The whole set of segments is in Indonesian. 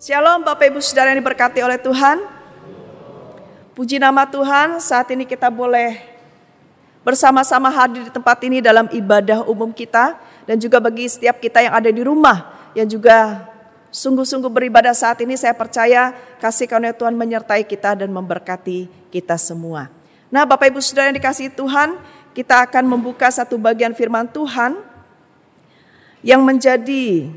Shalom Bapak Ibu Saudara yang diberkati oleh Tuhan. Puji nama Tuhan, saat ini kita boleh bersama-sama hadir di tempat ini dalam ibadah umum kita dan juga bagi setiap kita yang ada di rumah yang juga sungguh-sungguh beribadah saat ini saya percaya kasih karunia Tuhan menyertai kita dan memberkati kita semua. Nah, Bapak Ibu Saudara yang dikasihi Tuhan, kita akan membuka satu bagian firman Tuhan yang menjadi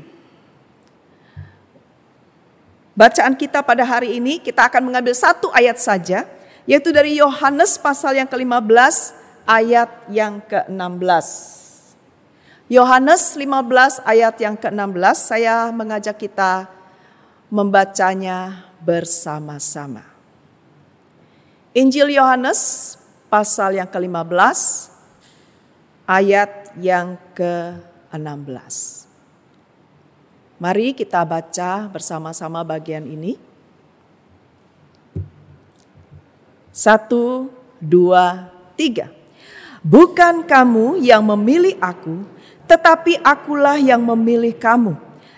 Bacaan kita pada hari ini kita akan mengambil satu ayat saja yaitu dari Yohanes pasal yang ke-15 ayat yang ke-16. Yohanes 15 ayat yang ke-16 saya mengajak kita membacanya bersama-sama. Injil Yohanes pasal yang ke-15 ayat yang ke-16. Mari kita baca bersama-sama bagian ini. Satu, dua, tiga. Bukan kamu yang memilih aku, tetapi akulah yang memilih kamu.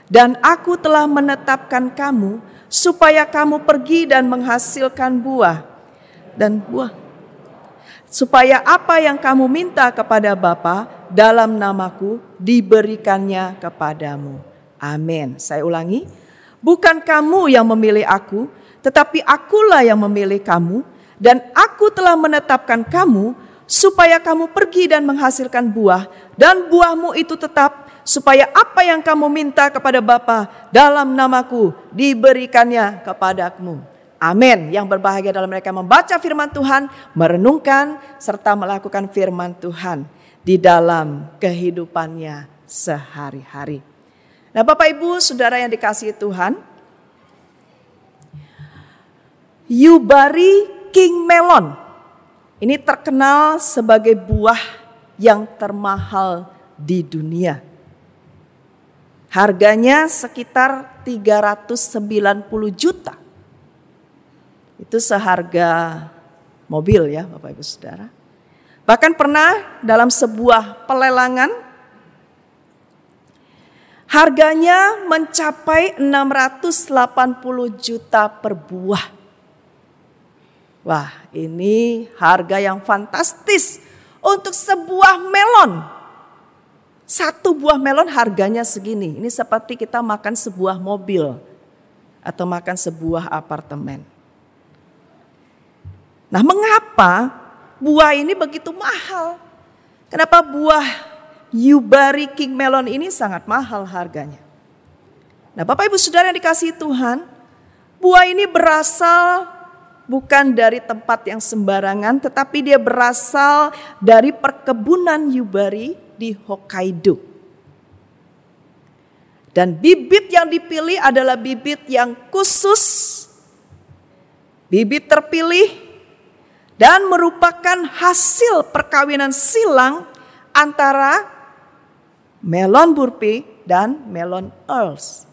Dan aku telah menetapkan kamu supaya kamu pergi dan menghasilkan buah. Dan buah. Supaya apa yang kamu minta kepada Bapa dalam namaku diberikannya kepadamu. Amin. Saya ulangi, bukan kamu yang memilih aku, tetapi akulah yang memilih kamu, dan aku telah menetapkan kamu supaya kamu pergi dan menghasilkan buah, dan buahmu itu tetap supaya apa yang kamu minta kepada Bapa dalam namaku diberikannya kepadamu. Amin. Yang berbahagia dalam mereka membaca firman Tuhan, merenungkan serta melakukan firman Tuhan di dalam kehidupannya sehari-hari. Nah, Bapak Ibu, Saudara yang dikasihi Tuhan, Yubari King Melon ini terkenal sebagai buah yang termahal di dunia. Harganya sekitar 390 juta. Itu seharga mobil ya Bapak Ibu Saudara. Bahkan pernah dalam sebuah pelelangan Harganya mencapai 680 juta per buah. Wah, ini harga yang fantastis untuk sebuah melon. Satu buah melon harganya segini. Ini seperti kita makan sebuah mobil atau makan sebuah apartemen. Nah, mengapa buah ini begitu mahal? Kenapa buah Yubari King Melon ini sangat mahal harganya. Nah Bapak Ibu Saudara yang dikasih Tuhan, buah ini berasal bukan dari tempat yang sembarangan, tetapi dia berasal dari perkebunan Yubari di Hokkaido. Dan bibit yang dipilih adalah bibit yang khusus, bibit terpilih, dan merupakan hasil perkawinan silang antara melon burpee dan melon earls.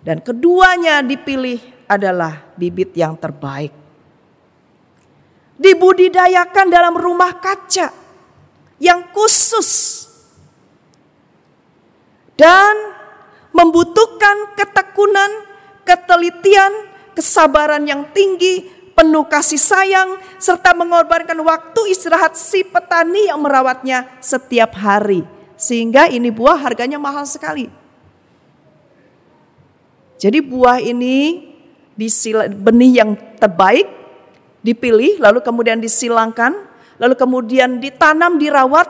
Dan keduanya dipilih adalah bibit yang terbaik. Dibudidayakan dalam rumah kaca yang khusus dan membutuhkan ketekunan, ketelitian, kesabaran yang tinggi, penuh kasih sayang, serta mengorbankan waktu istirahat si petani yang merawatnya setiap hari. Sehingga ini buah harganya mahal sekali. Jadi buah ini benih yang terbaik dipilih, lalu kemudian disilangkan, lalu kemudian ditanam, dirawat,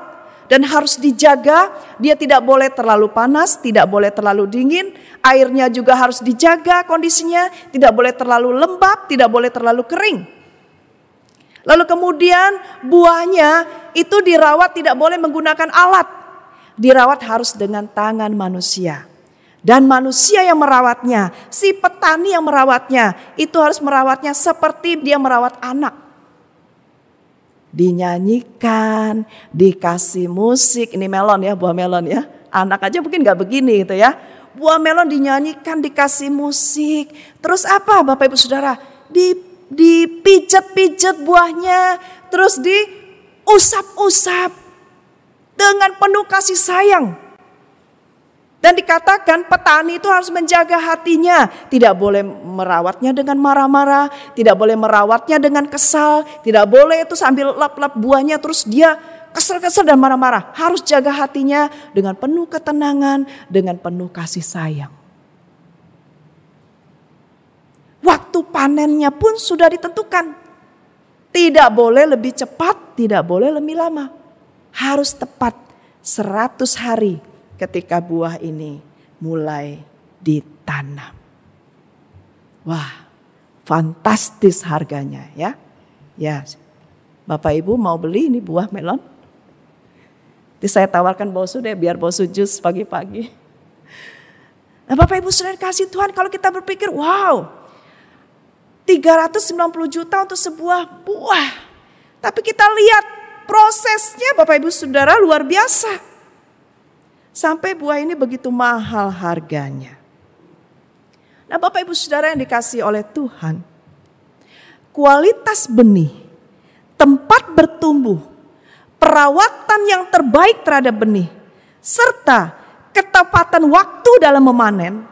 dan harus dijaga. Dia tidak boleh terlalu panas, tidak boleh terlalu dingin. Airnya juga harus dijaga kondisinya, tidak boleh terlalu lembab, tidak boleh terlalu kering. Lalu kemudian buahnya itu dirawat tidak boleh menggunakan alat. Dirawat harus dengan tangan manusia. Dan manusia yang merawatnya, si petani yang merawatnya, itu harus merawatnya seperti dia merawat anak dinyanyikan, dikasih musik. Ini melon ya, buah melon ya. Anak aja mungkin nggak begini gitu ya. Buah melon dinyanyikan, dikasih musik. Terus apa Bapak Ibu Saudara? Di dipijet-pijet buahnya, terus diusap-usap dengan penuh kasih sayang. Dan dikatakan petani itu harus menjaga hatinya. Tidak boleh merawatnya dengan marah-marah. Tidak boleh merawatnya dengan kesal. Tidak boleh itu sambil lap-lap buahnya terus dia kesel-kesel dan marah-marah. Harus jaga hatinya dengan penuh ketenangan, dengan penuh kasih sayang. Waktu panennya pun sudah ditentukan. Tidak boleh lebih cepat, tidak boleh lebih lama. Harus tepat 100 hari ketika buah ini mulai ditanam. Wah, fantastis harganya ya. Ya, Bapak Ibu mau beli ini buah melon? Jadi saya tawarkan bosu deh biar bosu jus pagi-pagi. Nah Bapak Ibu sudah kasih Tuhan kalau kita berpikir wow 390 juta untuk sebuah buah. Tapi kita lihat prosesnya Bapak Ibu Saudara luar biasa. Sampai buah ini begitu mahal harganya. Nah Bapak Ibu Saudara yang dikasih oleh Tuhan. Kualitas benih, tempat bertumbuh, perawatan yang terbaik terhadap benih, serta ketepatan waktu dalam memanen,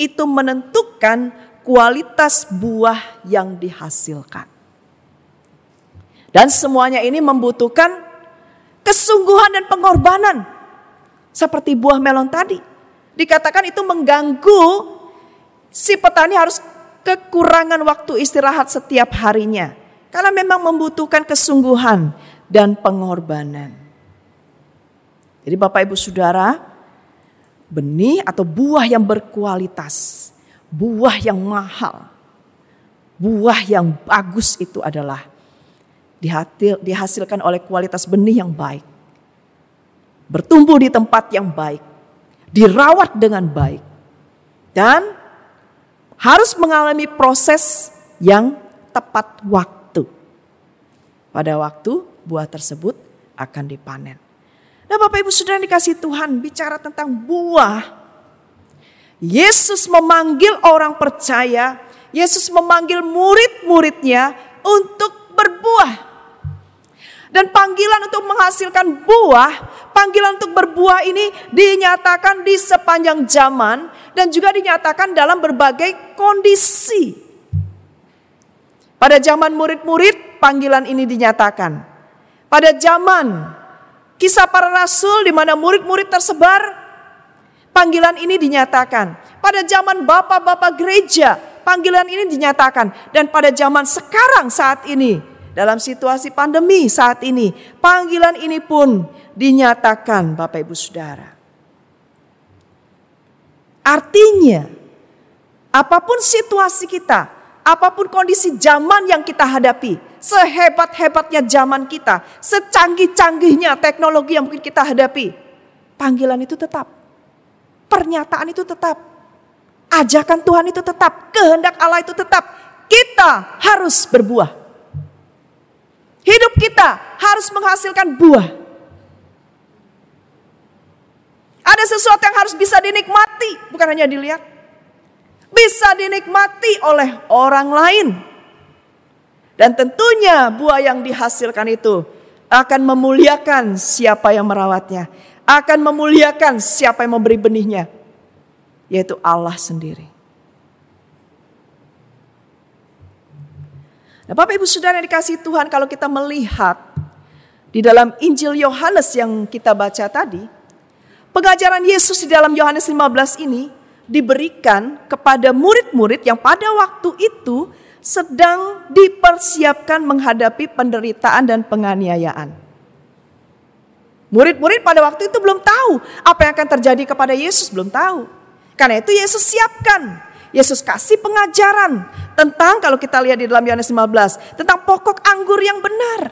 itu menentukan kualitas buah yang dihasilkan. Dan semuanya ini membutuhkan kesungguhan dan pengorbanan seperti buah melon tadi. Dikatakan itu mengganggu si petani harus kekurangan waktu istirahat setiap harinya. Karena memang membutuhkan kesungguhan dan pengorbanan. Jadi Bapak Ibu Saudara, benih atau buah yang berkualitas, buah yang mahal, buah yang bagus itu adalah dihasilkan oleh kualitas benih yang baik bertumbuh di tempat yang baik, dirawat dengan baik, dan harus mengalami proses yang tepat waktu. Pada waktu buah tersebut akan dipanen. Nah Bapak Ibu sudah dikasih Tuhan bicara tentang buah. Yesus memanggil orang percaya, Yesus memanggil murid-muridnya untuk berbuah. Dan panggilan untuk menghasilkan buah, panggilan untuk berbuah ini dinyatakan di sepanjang zaman dan juga dinyatakan dalam berbagai kondisi. Pada zaman murid-murid, panggilan ini dinyatakan. Pada zaman kisah para rasul di mana murid-murid tersebar, panggilan ini dinyatakan. Pada zaman bapak-bapak gereja, panggilan ini dinyatakan. Dan pada zaman sekarang saat ini, dalam situasi pandemi saat ini, panggilan ini pun dinyatakan Bapak Ibu Saudara. Artinya, apa pun situasi kita, apa pun kondisi zaman yang kita hadapi, sehebat-hebatnya zaman kita, secanggih-canggihnya teknologi yang mungkin kita hadapi, panggilan itu tetap. Pernyataan itu tetap. Ajakan Tuhan itu tetap, kehendak Allah itu tetap. Kita harus berbuah. Hidup kita harus menghasilkan buah. Ada sesuatu yang harus bisa dinikmati, bukan hanya dilihat. Bisa dinikmati oleh orang lain. Dan tentunya buah yang dihasilkan itu akan memuliakan siapa yang merawatnya. Akan memuliakan siapa yang memberi benihnya. Yaitu Allah sendiri. Nah, Bapak Ibu Saudara yang dikasih Tuhan, kalau kita melihat di dalam Injil Yohanes yang kita baca tadi, pengajaran Yesus di dalam Yohanes 15 ini diberikan kepada murid-murid yang pada waktu itu sedang dipersiapkan menghadapi penderitaan dan penganiayaan. Murid-murid pada waktu itu belum tahu apa yang akan terjadi kepada Yesus, belum tahu. Karena itu Yesus siapkan Yesus kasih pengajaran tentang kalau kita lihat di dalam Yohanes 15 tentang pokok anggur yang benar.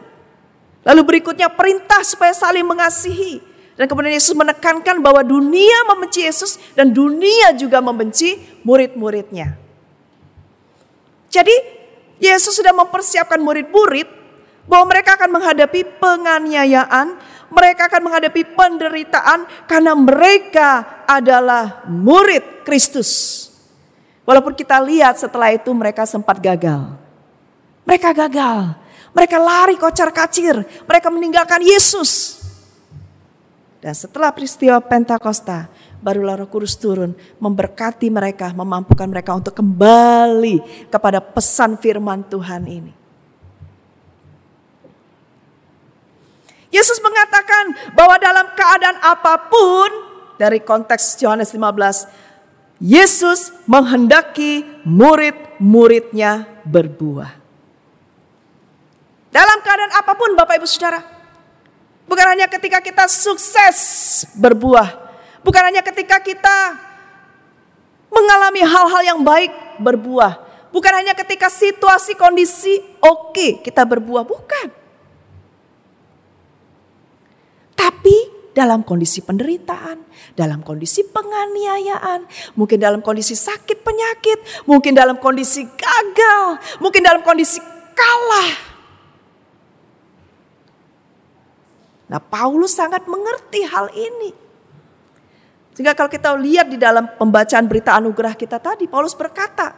Lalu berikutnya perintah supaya saling mengasihi. Dan kemudian Yesus menekankan bahwa dunia membenci Yesus dan dunia juga membenci murid-muridnya. Jadi Yesus sudah mempersiapkan murid-murid bahwa mereka akan menghadapi penganiayaan, mereka akan menghadapi penderitaan karena mereka adalah murid Kristus. Walaupun kita lihat setelah itu mereka sempat gagal. Mereka gagal. Mereka lari kocar kacir. Mereka meninggalkan Yesus. Dan setelah peristiwa Pentakosta, barulah Roh Kudus turun memberkati mereka, memampukan mereka untuk kembali kepada pesan firman Tuhan ini. Yesus mengatakan bahwa dalam keadaan apa pun dari konteks Yohanes 15 Yesus menghendaki murid-muridnya berbuah. Dalam keadaan apa pun Bapak Ibu Saudara. Bukan hanya ketika kita sukses berbuah. Bukan hanya ketika kita mengalami hal-hal yang baik berbuah. Bukan hanya ketika situasi kondisi oke kita berbuah. Bukan. Tapi dalam kondisi penderitaan, dalam kondisi penganiayaan, mungkin dalam kondisi sakit penyakit, mungkin dalam kondisi gagal, mungkin dalam kondisi kalah. Nah, Paulus sangat mengerti hal ini. Sehingga kalau kita lihat di dalam pembacaan berita anugerah kita tadi, Paulus berkata,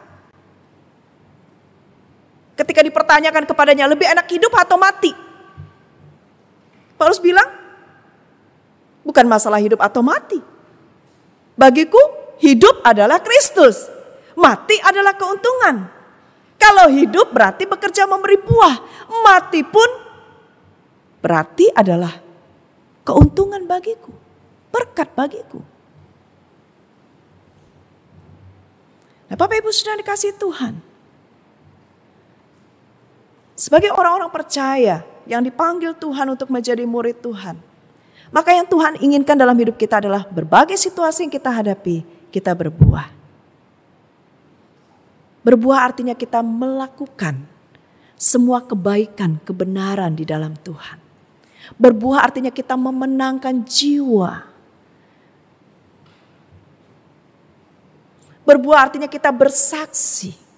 ketika dipertanyakan kepadanya, lebih enak hidup atau mati? Paulus bilang, Bukan masalah hidup atau mati. Bagiku hidup adalah Kristus. Mati adalah keuntungan. Kalau hidup berarti bekerja memberi buah. Mati pun berarti adalah keuntungan bagiku. Berkat bagiku. Nah Bapak Ibu sudah dikasih Tuhan. Sebagai orang-orang percaya yang dipanggil Tuhan untuk menjadi murid Tuhan. Maka yang Tuhan inginkan dalam hidup kita adalah berbagai situasi yang kita hadapi, kita berbuah. Berbuah artinya kita melakukan semua kebaikan, kebenaran di dalam Tuhan. Berbuah artinya kita memenangkan jiwa. Berbuah artinya kita bersaksi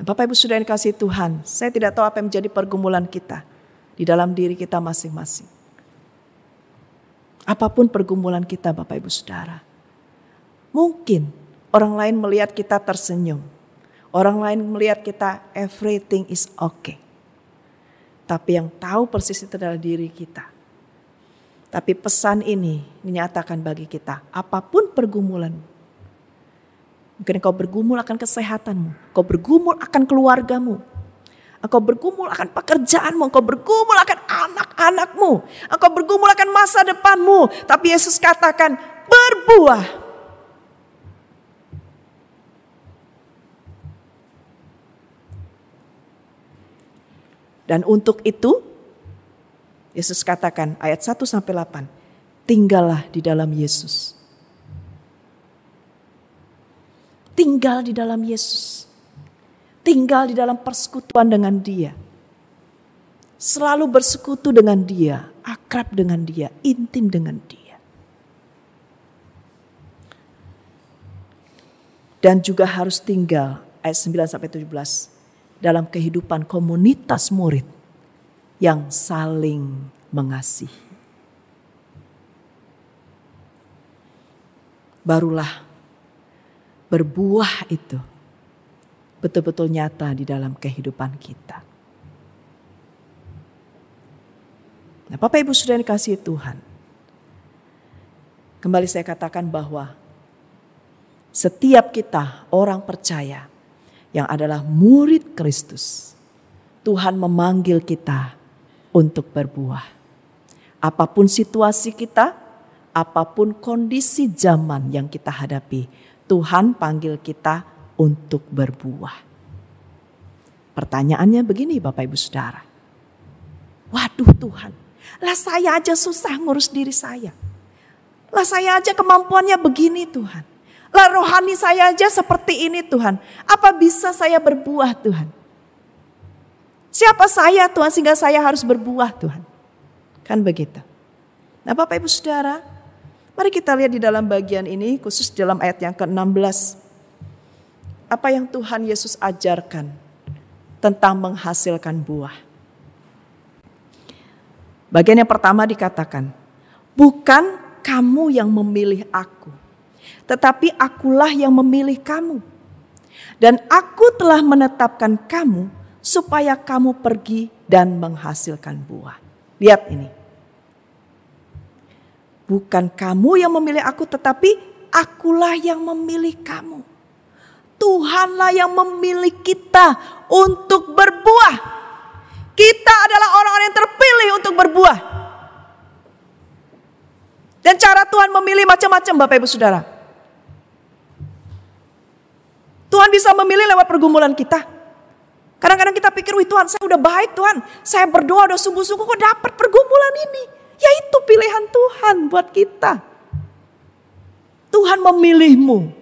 Bapak Ibu sudah dikasih Tuhan, saya tidak tahu apa yang menjadi pergumulan kita di dalam diri kita masing-masing. Apa pun pergumulan kita Bapak Ibu Saudara. Mungkin orang lain melihat kita tersenyum. Orang lain melihat kita everything is okay. Tapi yang tahu persis itu adalah diri kita. Tapi pesan ini menyatakan bagi kita, apa pun pergumulan Mungkin kau bergumul akan kesehatanmu. Kau bergumul akan keluargamu. Engkau bergumul akan pekerjaanmu, engkau bergumul akan anak-anakmu, engkau bergumul akan masa depanmu. Tapi Yesus katakan, berbuah. Dan untuk itu, Yesus katakan ayat 1 sampai 8, tinggallah di dalam Yesus tinggal di dalam Yesus. Tinggal di dalam persekutuan dengan dia. Selalu bersekutu dengan dia, akrab dengan dia, intim dengan dia. Dan juga harus tinggal ayat 9 sampai 17 dalam kehidupan komunitas murid yang saling mengasihi. Barulah berbuah itu betul-betul nyata di dalam kehidupan kita. Nah, Bapak Ibu sudah dikasih Tuhan. Kembali saya katakan bahwa setiap kita orang percaya yang adalah murid Kristus, Tuhan memanggil kita untuk berbuah. Apa pun situasi kita, apa pun kondisi zaman yang kita hadapi, Tuhan panggil kita untuk berbuah. Pertanyaannya begini Bapak Ibu Saudara. Waduh Tuhan, lah saya aja susah ngurus diri saya. Lah saya aja kemampuannya begini Tuhan. Lah rohani saya aja seperti ini Tuhan. Apa bisa saya berbuah Tuhan? Siapa saya Tuhan sehingga saya harus berbuah Tuhan? Kan begitu. Nah Bapak Ibu Saudara, Mari kita lihat di dalam bagian ini, khusus dalam ayat yang ke-16. Apa yang Tuhan Yesus ajarkan tentang menghasilkan buah. Bagian yang pertama dikatakan, bukan kamu yang memilih aku, tetapi akulah yang memilih kamu. Dan aku telah menetapkan kamu supaya kamu pergi dan menghasilkan buah. Lihat ini. Bukan kamu yang memilih aku tetapi akulah yang memilih kamu. Tuhanlah yang memilih kita untuk berbuah. Kita adalah orang-orang yang terpilih untuk berbuah. Dan cara Tuhan memilih macam-macam Bapak Ibu Saudara. Tuhan bisa memilih lewat pergumulan kita. Kadang-kadang kita pikir, wih Tuhan saya udah baik Tuhan. Saya berdoa udah sungguh-sungguh kok dapat pergumulan ini. Ya itu pilihan Tuhan buat kita. Tuhan memilihmu.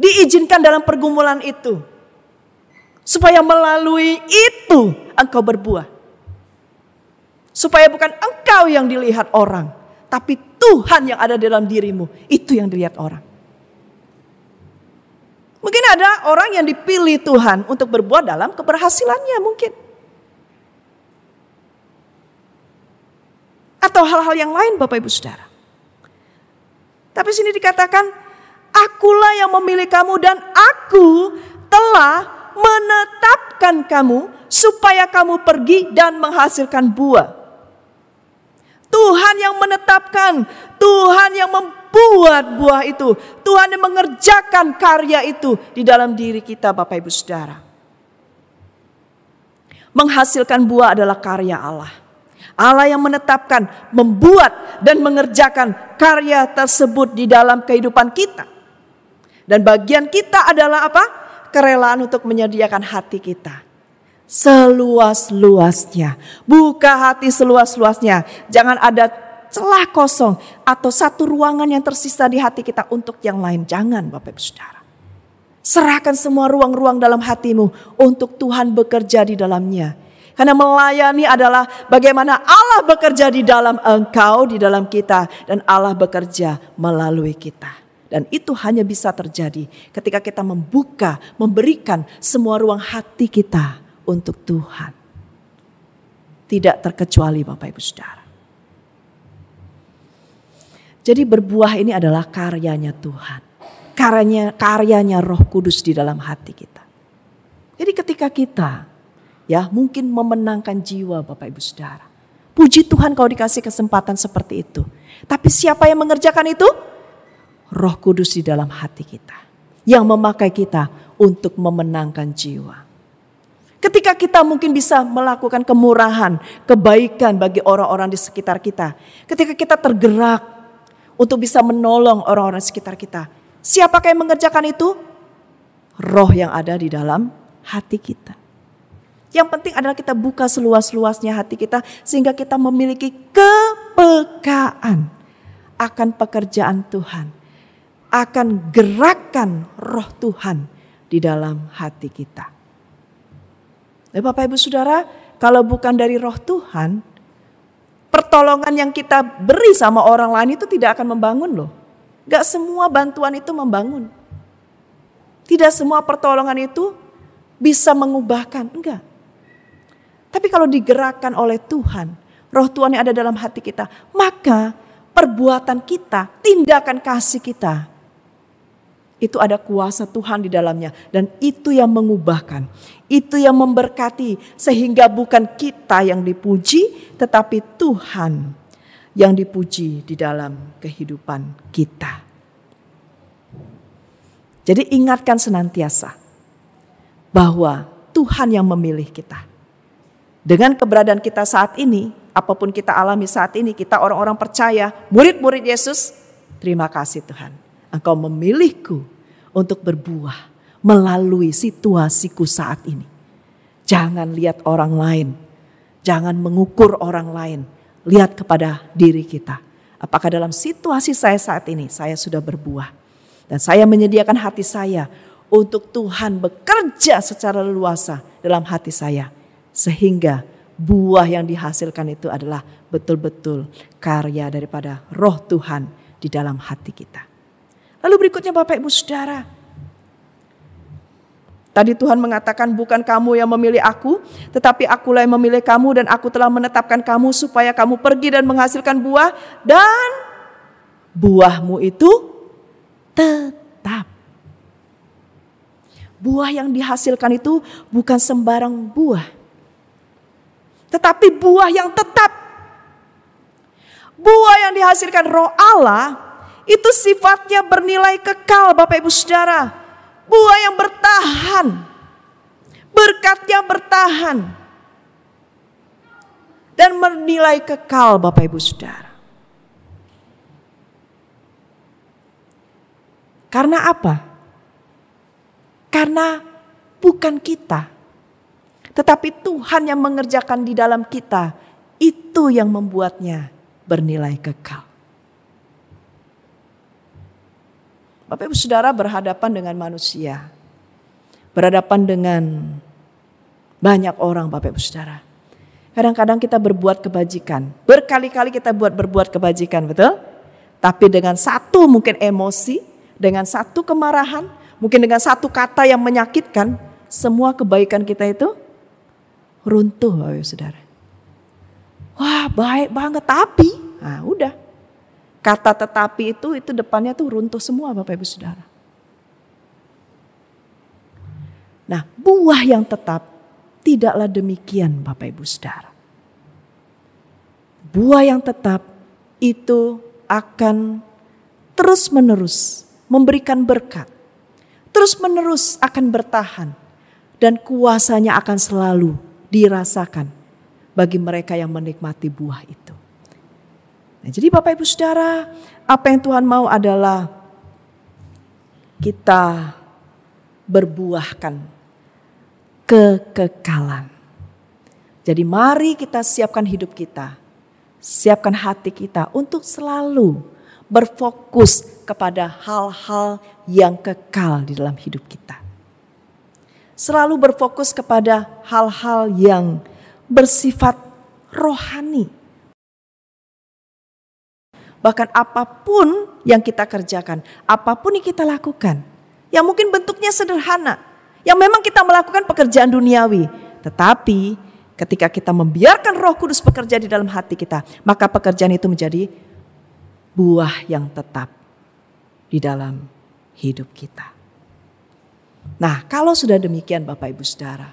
Diizinkan dalam pergumulan itu. Supaya melalui itu engkau berbuah. Supaya bukan engkau yang dilihat orang. Tapi Tuhan yang ada dalam dirimu. Itu yang dilihat orang. Mungkin ada orang yang dipilih Tuhan untuk berbuat dalam keberhasilannya mungkin. Atau hal-hal yang lain Bapak Ibu Saudara. Tapi sini dikatakan, akulah yang memilih kamu dan aku telah menetapkan kamu supaya kamu pergi dan menghasilkan buah. Tuhan yang menetapkan, Tuhan yang membuat buah itu, Tuhan yang mengerjakan karya itu di dalam diri kita Bapak Ibu Saudara. Menghasilkan buah adalah karya Allah. Allah yang menetapkan, membuat dan mengerjakan karya tersebut di dalam kehidupan kita. Dan bagian kita adalah apa? Kerelaan untuk menyediakan hati kita seluas-luasnya. Buka hati seluas-luasnya. Jangan ada celah kosong atau satu ruangan yang tersisa di hati kita untuk yang lain. Jangan Bapak Ibu Saudara. Serahkan semua ruang-ruang dalam hatimu untuk Tuhan bekerja di dalamnya. Karena melayani adalah bagaimana Allah bekerja di dalam engkau, di dalam kita. Dan Allah bekerja melalui kita. Dan itu hanya bisa terjadi ketika kita membuka, memberikan semua ruang hati kita untuk Tuhan. Tidak terkecuali Bapak Ibu Saudara. Jadi berbuah ini adalah karyanya Tuhan. Karyanya, karyanya roh kudus di dalam hati kita. Jadi ketika kita ya mungkin memenangkan jiwa Bapak Ibu Saudara. Puji Tuhan kau dikasih kesempatan seperti itu. Tapi siapa yang mengerjakan itu? Roh kudus di dalam hati kita. Yang memakai kita untuk memenangkan jiwa. Ketika kita mungkin bisa melakukan kemurahan, kebaikan bagi orang-orang di sekitar kita. Ketika kita tergerak untuk bisa menolong orang-orang sekitar kita. Siapakah yang mengerjakan itu? Roh yang ada di dalam hati kita. Yang penting adalah kita buka seluas-luasnya hati kita sehingga kita memiliki kepekaan akan pekerjaan Tuhan. Akan gerakan roh Tuhan di dalam hati kita. Nah, Bapak Ibu Saudara, kalau bukan dari roh Tuhan, pertolongan yang kita beri sama orang lain itu tidak akan membangun loh. Gak semua bantuan itu membangun. Tidak semua pertolongan itu bisa mengubahkan, enggak. Tapi kalau digerakkan oleh Tuhan, roh Tuhan yang ada dalam hati kita, maka perbuatan kita, tindakan kasih kita itu ada kuasa Tuhan di dalamnya dan itu yang mengubahkan, itu yang memberkati sehingga bukan kita yang dipuji tetapi Tuhan yang dipuji di dalam kehidupan kita. Jadi ingatkan senantiasa bahwa Tuhan yang memilih kita. Dengan keberadaan kita saat ini, apa pun kita alami saat ini, kita orang-orang percaya, murid-murid Yesus, terima kasih Tuhan. Engkau memilihku untuk berbuah melalui situasiku saat ini. Jangan lihat orang lain, jangan mengukur orang lain, lihat kepada diri kita. Apakah dalam situasi saya saat ini saya sudah berbuah dan saya menyediakan hati saya untuk Tuhan bekerja secara luasa dalam hati saya sehingga buah yang dihasilkan itu adalah betul-betul karya daripada roh Tuhan di dalam hati kita. Lalu berikutnya Bapak Ibu Saudara. Tadi Tuhan mengatakan bukan kamu yang memilih aku, tetapi akulah yang memilih kamu dan aku telah menetapkan kamu supaya kamu pergi dan menghasilkan buah dan buahmu itu tetap. Buah yang dihasilkan itu bukan sembarang buah. Tetapi buah yang tetap. Buah yang dihasilkan roh Allah itu sifatnya bernilai kekal Bapak Ibu Saudara. Buah yang bertahan. Berkatnya bertahan. Dan bernilai kekal Bapak Ibu Saudara. Karena apa? Karena bukan kita, tetapi Tuhan yang mengerjakan di dalam kita, itu yang membuatnya bernilai kekal. Bapak Ibu Saudara berhadapan dengan manusia. Berhadapan dengan banyak orang Bapak Ibu Saudara. Kadang-kadang kita berbuat kebajikan. Berkali-kali kita buat berbuat kebajikan, betul? Tapi dengan satu mungkin emosi, dengan satu kemarahan, mungkin dengan satu kata yang menyakitkan, semua kebaikan kita itu runtuh Bapak Ibu Saudara. Wah baik banget tapi, nah udah Kata tetapi itu itu depannya tuh runtuh semua Bapak Ibu Saudara. Nah, buah yang tetap tidaklah demikian Bapak Ibu Saudara. Buah yang tetap itu akan terus-menerus memberikan berkat. Terus-menerus akan bertahan dan kuasanya akan selalu dirasakan bagi mereka yang menikmati buah itu. Nah, jadi Bapak Ibu Saudara, apa yang Tuhan mau adalah kita berbuahkan kekekalan. Jadi mari kita siapkan hidup kita, siapkan hati kita untuk selalu berfokus kepada hal-hal yang kekal di dalam hidup kita. Selalu berfokus kepada hal-hal yang bersifat rohani, Bahkan apa pun yang kita kerjakan, apa pun yang kita lakukan, yang mungkin bentuknya sederhana, yang memang kita melakukan pekerjaan duniawi, tetapi ketika kita membiarkan Roh Kudus bekerja di dalam hati kita, maka pekerjaan itu menjadi buah yang tetap di dalam hidup kita. Nah, kalau sudah demikian Bapak Ibu Saudara,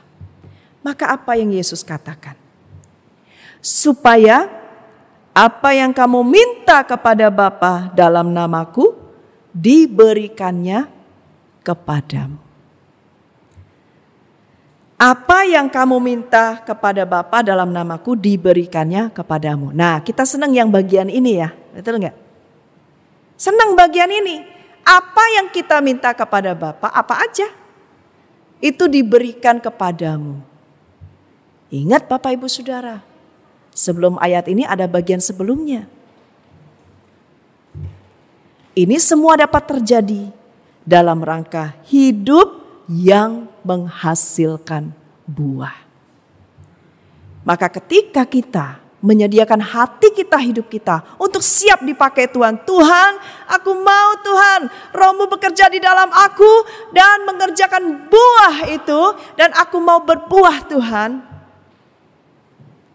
maka apa yang Yesus katakan? Supaya apa yang kamu minta kepada Bapa dalam namaku diberikannya kepadamu. Apa yang kamu minta kepada Bapa dalam namaku diberikannya kepadamu. Nah kita senang yang bagian ini ya, betul nggak? Senang bagian ini. Apa yang kita minta kepada Bapa, apa aja. Itu diberikan kepadamu. Ingat Bapak Ibu Saudara, Sebelum ayat ini ada bagian sebelumnya. Ini semua dapat terjadi dalam rangka hidup yang menghasilkan buah. Maka ketika kita menyediakan hati kita, hidup kita untuk siap dipakai Tuhan. Tuhan, aku mau Tuhan, rohmu bekerja di dalam aku dan mengerjakan buah itu dan aku mau berbuah Tuhan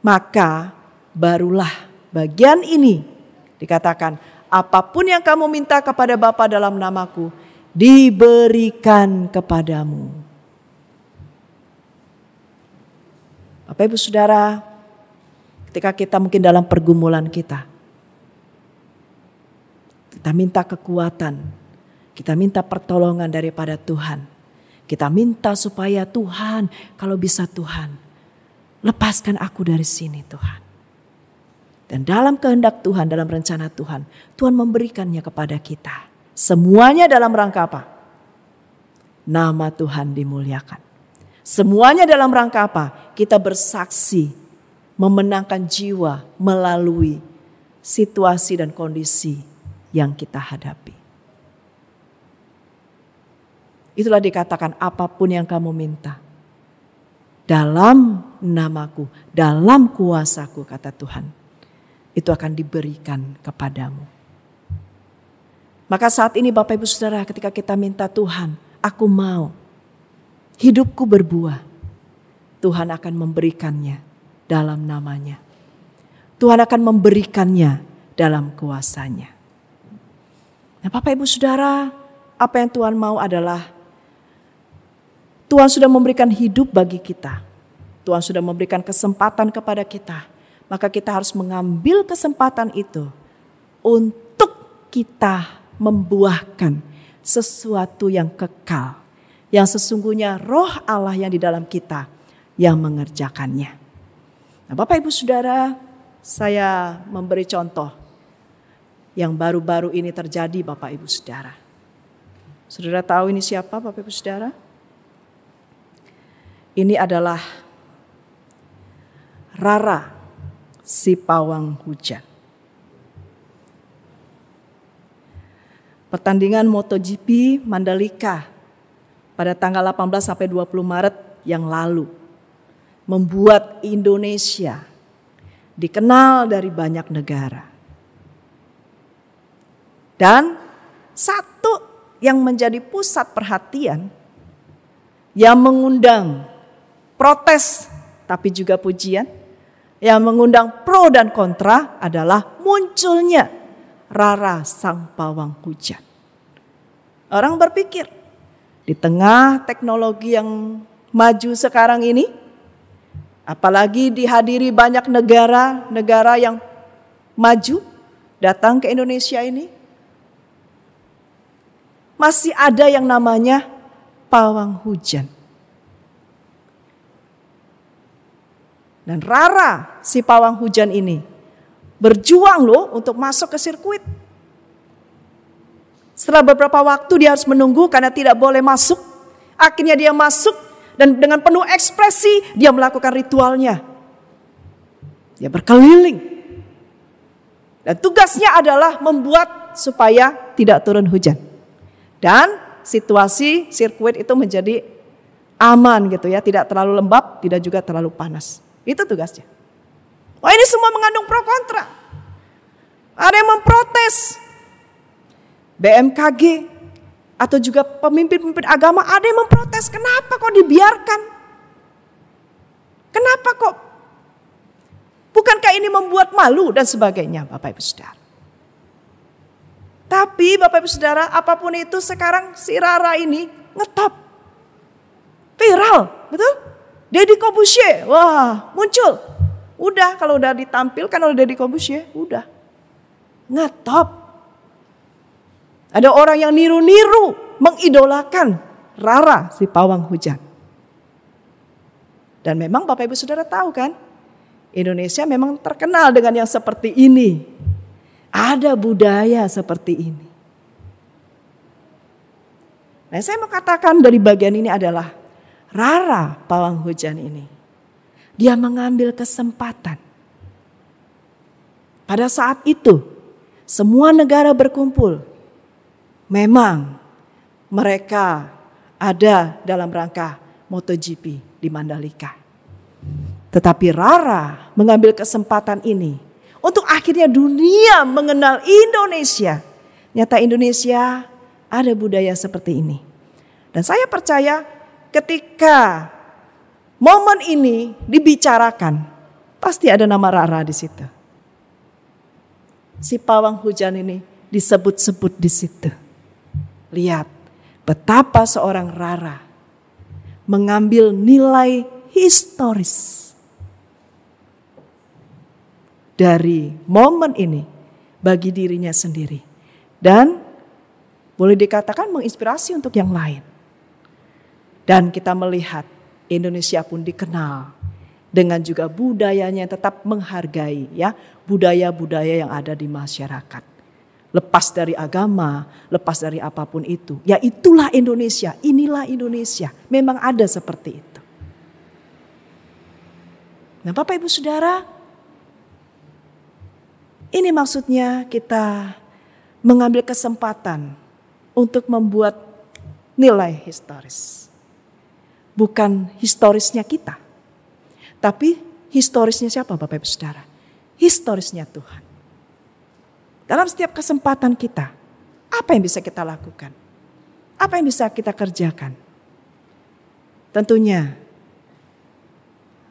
maka barulah bagian ini dikatakan apa pun yang kamu minta kepada Bapa dalam namaku diberikan kepadamu. Bapak Ibu Saudara, ketika kita mungkin dalam pergumulan kita, kita minta kekuatan, kita minta pertolongan daripada Tuhan. Kita minta supaya Tuhan, kalau bisa Tuhan, Lepaskan aku dari sini Tuhan. Dan dalam kehendak Tuhan, dalam rencana Tuhan, Tuhan memberikannya kepada kita. Semuanya dalam rangka apa? Nama Tuhan dimuliakan. Semuanya dalam rangka apa? Kita bersaksi memenangkan jiwa melalui situasi dan kondisi yang kita hadapi. Itulah dikatakan apa pun yang kamu minta dalam namaku, dalam kuasaku kata Tuhan. Itu akan diberikan kepadamu. Maka saat ini Bapak Ibu Saudara ketika kita minta Tuhan, aku mau hidupku berbuah. Tuhan akan memberikannya dalam namanya. Tuhan akan memberikannya dalam kuasanya. Nah Bapak Ibu Saudara, apa yang Tuhan mau adalah Tuhan sudah memberikan hidup bagi kita. Tuhan sudah memberikan kesempatan kepada kita. Maka kita harus mengambil kesempatan itu untuk kita membuahkan sesuatu yang kekal. Yang sesungguhnya roh Allah yang di dalam kita yang mengerjakannya. Nah Bapak Ibu Saudara, saya memberi contoh yang baru-baru ini terjadi Bapak Ibu Saudara. Saudara tahu ini siapa Bapak Ibu Saudara? Ini adalah Rara si pawang hujan. Pertandingan MotoGP Mandalika pada tanggal 18 sampai 20 Maret yang lalu membuat Indonesia dikenal dari banyak negara. Dan satu yang menjadi pusat perhatian yang mengundang protes tapi juga pujian yang mengundang pro dan kontra adalah munculnya Rara sang pawang hujan. Orang berpikir di tengah teknologi yang maju sekarang ini Apalagi dihadiri banyak negara-negara yang maju datang ke Indonesia ini. Masih ada yang namanya pawang hujan. Dan Rara si pawang hujan ini berjuang loh untuk masuk ke sirkuit. Setelah beberapa waktu dia harus menunggu karena tidak boleh masuk. Akhirnya dia masuk dan dengan penuh ekspresi dia melakukan ritualnya. Dia berkeliling. Dan tugasnya adalah membuat supaya tidak turun hujan. Dan situasi sirkuit itu menjadi aman gitu ya, tidak terlalu lembab, tidak juga terlalu panas. Itu tugasnya. Wah ini semua mengandung pro kontra. Ada yang memprotes. BMKG atau juga pemimpin-pemimpin agama ada yang memprotes, kenapa kok dibiarkan? Kenapa kok? Bukankah ini membuat malu dan sebagainya Bapak Ibu Saudara? Tapi Bapak Ibu Saudara, apa pun itu sekarang si Rara ini ngetop. Viral, betul? Deddy Kobusye, wah muncul. Udah kalau udah ditampilkan oleh Deddy Kobusye, udah. Ngetop. Ada orang yang niru-niru, mengidolakan Rara si pawang hujan. Dan memang Bapak Ibu Saudara tahu kan, Indonesia memang terkenal dengan yang seperti ini. Ada budaya seperti ini. Nah saya mau katakan dari bagian ini adalah Rara pawang hujan ini. Dia mengambil kesempatan. Pada saat itu semua negara berkumpul memang mereka ada dalam rangka MotoGP di Mandalika. Tetapi Rara mengambil kesempatan ini untuk akhirnya dunia mengenal Indonesia. Nyata Indonesia ada budaya seperti ini. Dan saya percaya ketika momen ini dibicarakan, pasti ada nama Rara di situ. Si pawang hujan ini disebut-sebut di situ. Lihat betapa seorang Rara mengambil nilai historis dari momen ini bagi dirinya sendiri dan boleh dikatakan menginspirasi untuk yang lain. Dan kita melihat Indonesia pun dikenal dengan juga budayanya yang tetap menghargai ya budaya-budaya yang ada di masyarakat lepas dari agama, lepas dari apa pun itu. Ya itulah Indonesia, inilah Indonesia. Memang ada seperti itu. Nah Bapak Ibu Saudara, ini maksudnya kita mengambil kesempatan untuk membuat nilai historis. Bukan historisnya kita, tapi historisnya siapa Bapak Ibu Saudara? Historisnya Tuhan. Dalam setiap kesempatan kita, apa yang bisa kita lakukan? Apa yang bisa kita kerjakan? Tentunya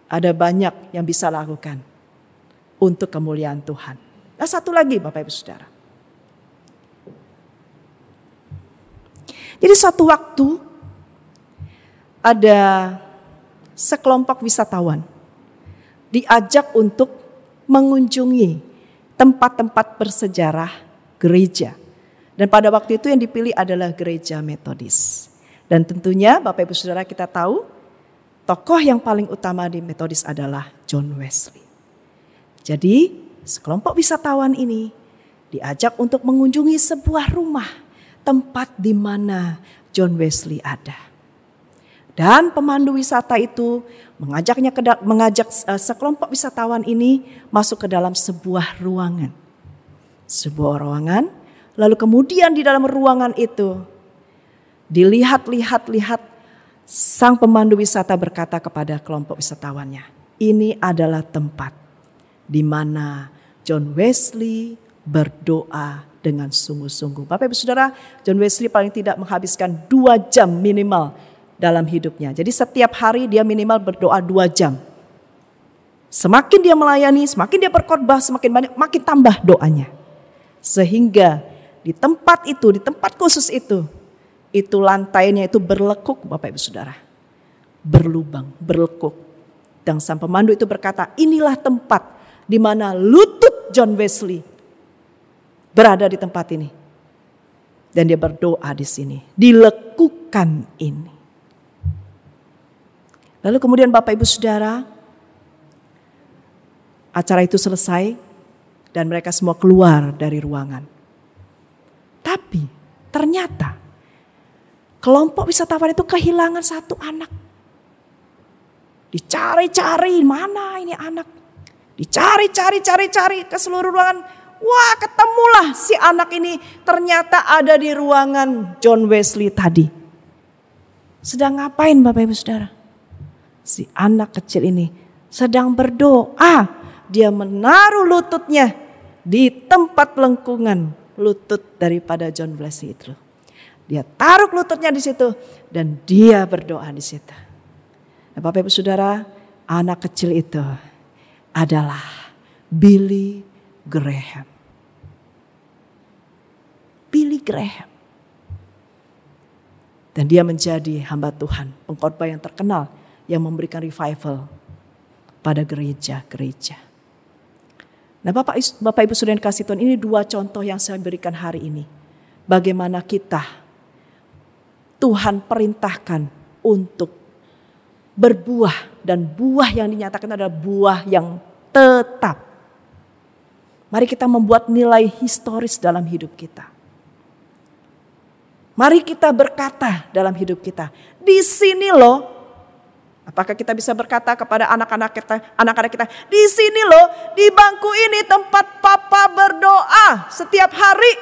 ada banyak yang bisa lakukan untuk kemuliaan Tuhan. Nah satu lagi Bapak Ibu Saudara. Jadi suatu waktu ada sekelompok wisatawan diajak untuk mengunjungi tempat-tempat bersejarah gereja. Dan pada waktu itu yang dipilih adalah gereja metodis. Dan tentunya Bapak Ibu Saudara kita tahu tokoh yang paling utama di metodis adalah John Wesley. Jadi sekelompok wisatawan ini diajak untuk mengunjungi sebuah rumah tempat di mana John Wesley ada. Dan pemandu wisata itu mengajaknya ke, mengajak uh, sekelompok wisatawan ini masuk ke dalam sebuah ruangan. Sebuah ruangan, lalu kemudian di dalam ruangan itu dilihat-lihat-lihat sang pemandu wisata berkata kepada kelompok wisatawannya, ini adalah tempat di mana John Wesley berdoa dengan sungguh-sungguh. Bapak Ibu Saudara, John Wesley paling tidak menghabiskan dua jam minimal dalam hidupnya. Jadi setiap hari dia minimal berdoa dua jam. Semakin dia melayani, semakin dia berkhotbah, semakin banyak, makin tambah doanya. Sehingga di tempat itu, di tempat khusus itu, itu lantainya itu berlekuk Bapak Ibu Saudara. Berlubang, berlekuk. Dan sang pemandu itu berkata, inilah tempat di mana lutut John Wesley berada di tempat ini. Dan dia berdoa di sini, dilekukan ini. Lalu kemudian Bapak Ibu Saudara, acara itu selesai dan mereka semua keluar dari ruangan. Tapi ternyata kelompok wisatawan itu kehilangan satu anak. Dicari-cari mana ini anak. Dicari-cari, cari-cari ke seluruh ruangan. Wah ketemulah si anak ini ternyata ada di ruangan John Wesley tadi. Sedang ngapain Bapak Ibu Saudara? Si anak kecil ini sedang berdoa. Dia menaruh lututnya di tempat lengkungan lutut daripada John Wesley itu. Dia taruh lututnya di situ dan dia berdoa di situ. Nah, Bapak Ibu Saudara, anak kecil itu adalah Billy Graham. Billy Graham. Dan dia menjadi hamba Tuhan, pengkhotbah yang terkenal yang memberikan revival pada gereja-gereja. Nah Bapak, Bapak Ibu Saudara kasih Tuhan ini dua contoh yang saya berikan hari ini. Bagaimana kita Tuhan perintahkan untuk berbuah dan buah yang dinyatakan adalah buah yang tetap. Mari kita membuat nilai historis dalam hidup kita. Mari kita berkata dalam hidup kita, di sini loh Apakah kita bisa berkata kepada anak-anak kita, anak-anak kita, di sini loh, di bangku ini tempat papa berdoa setiap hari.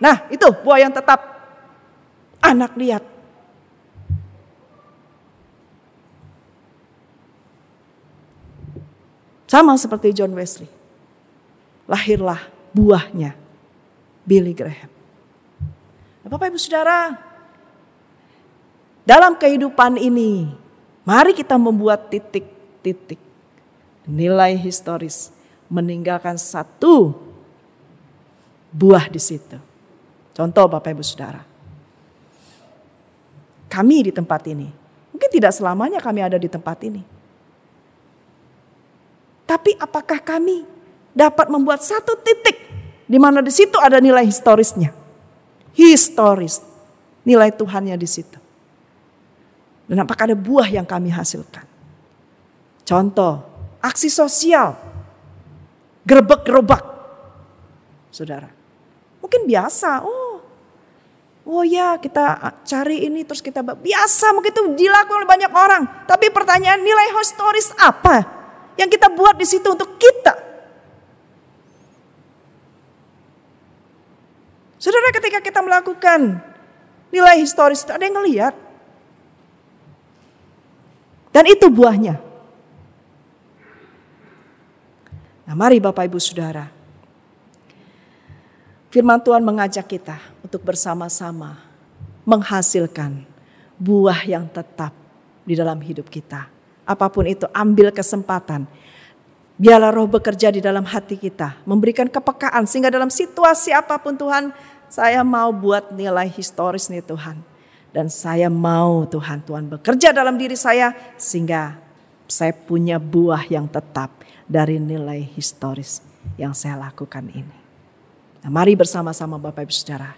Nah, itu buah yang tetap anak lihat. Sama seperti John Wesley. Lahirlah buahnya Billy Graham. Bapak Ibu Saudara, dalam kehidupan ini Mari kita membuat titik-titik nilai historis meninggalkan satu buah di situ. Contoh Bapak Ibu Saudara. Kami di tempat ini, mungkin tidak selamanya kami ada di tempat ini. Tapi apakah kami dapat membuat satu titik di mana di situ ada nilai historisnya? Historis, nilai Tuhannya di situ. Dan apakah ada buah yang kami hasilkan? Contoh, aksi sosial. Gerebek-gerobak. Saudara. Mungkin biasa. Oh, oh ya kita cari ini terus kita biasa mungkin itu dilakukan oleh banyak orang. Tapi pertanyaan nilai historis apa yang kita buat di situ untuk kita? Saudara ketika kita melakukan nilai historis ada yang ngelihat dan itu buahnya. Nah mari Bapak Ibu Saudara. Firman Tuhan mengajak kita untuk bersama-sama menghasilkan buah yang tetap di dalam hidup kita. Apa pun itu ambil kesempatan. Biarlah roh bekerja di dalam hati kita. Memberikan kepekaan sehingga dalam situasi apa pun Tuhan saya mau buat nilai historis nih Tuhan. Dan saya mau Tuhan, Tuhan bekerja dalam diri saya sehingga Saya punya buah yang tetap dari nilai historis yang saya lakukan ini. Nah, mari bersama-sama Bapak Ibu Saudara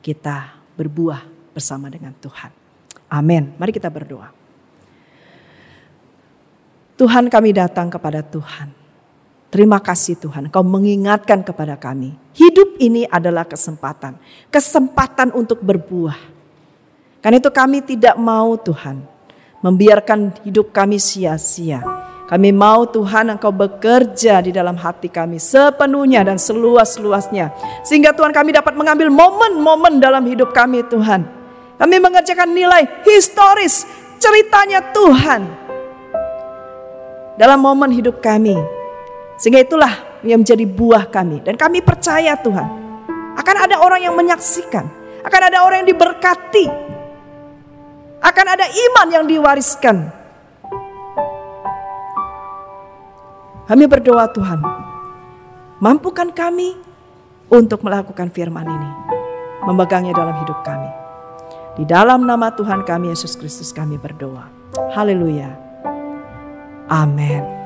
kita berbuah bersama dengan Tuhan. Amin. Mari kita berdoa. Tuhan kami datang kepada Tuhan. Terima kasih Tuhan, Kau mengingatkan kepada kami. Hidup ini adalah kesempatan. Kesempatan untuk berbuah. Karena itu kami tidak mau Tuhan membiarkan hidup kami sia-sia kami mau Tuhan Engkau bekerja di dalam hati kami sepenuhnya dan seluas-luasnya. Sehingga Tuhan kami dapat mengambil momen-momen dalam hidup kami Tuhan. Kami mengerjakan nilai historis ceritanya Tuhan. Dalam momen hidup kami. Sehingga itulah yang menjadi buah kami. Dan kami percaya Tuhan. Akan ada orang yang menyaksikan. Akan ada orang yang diberkati. Akan ada iman yang diwariskan Kami berdoa Tuhan, mampukan kami untuk melakukan firman ini. Memegangnya dalam hidup kami. Di dalam nama Tuhan kami Yesus Kristus kami berdoa. Haleluya. Amin.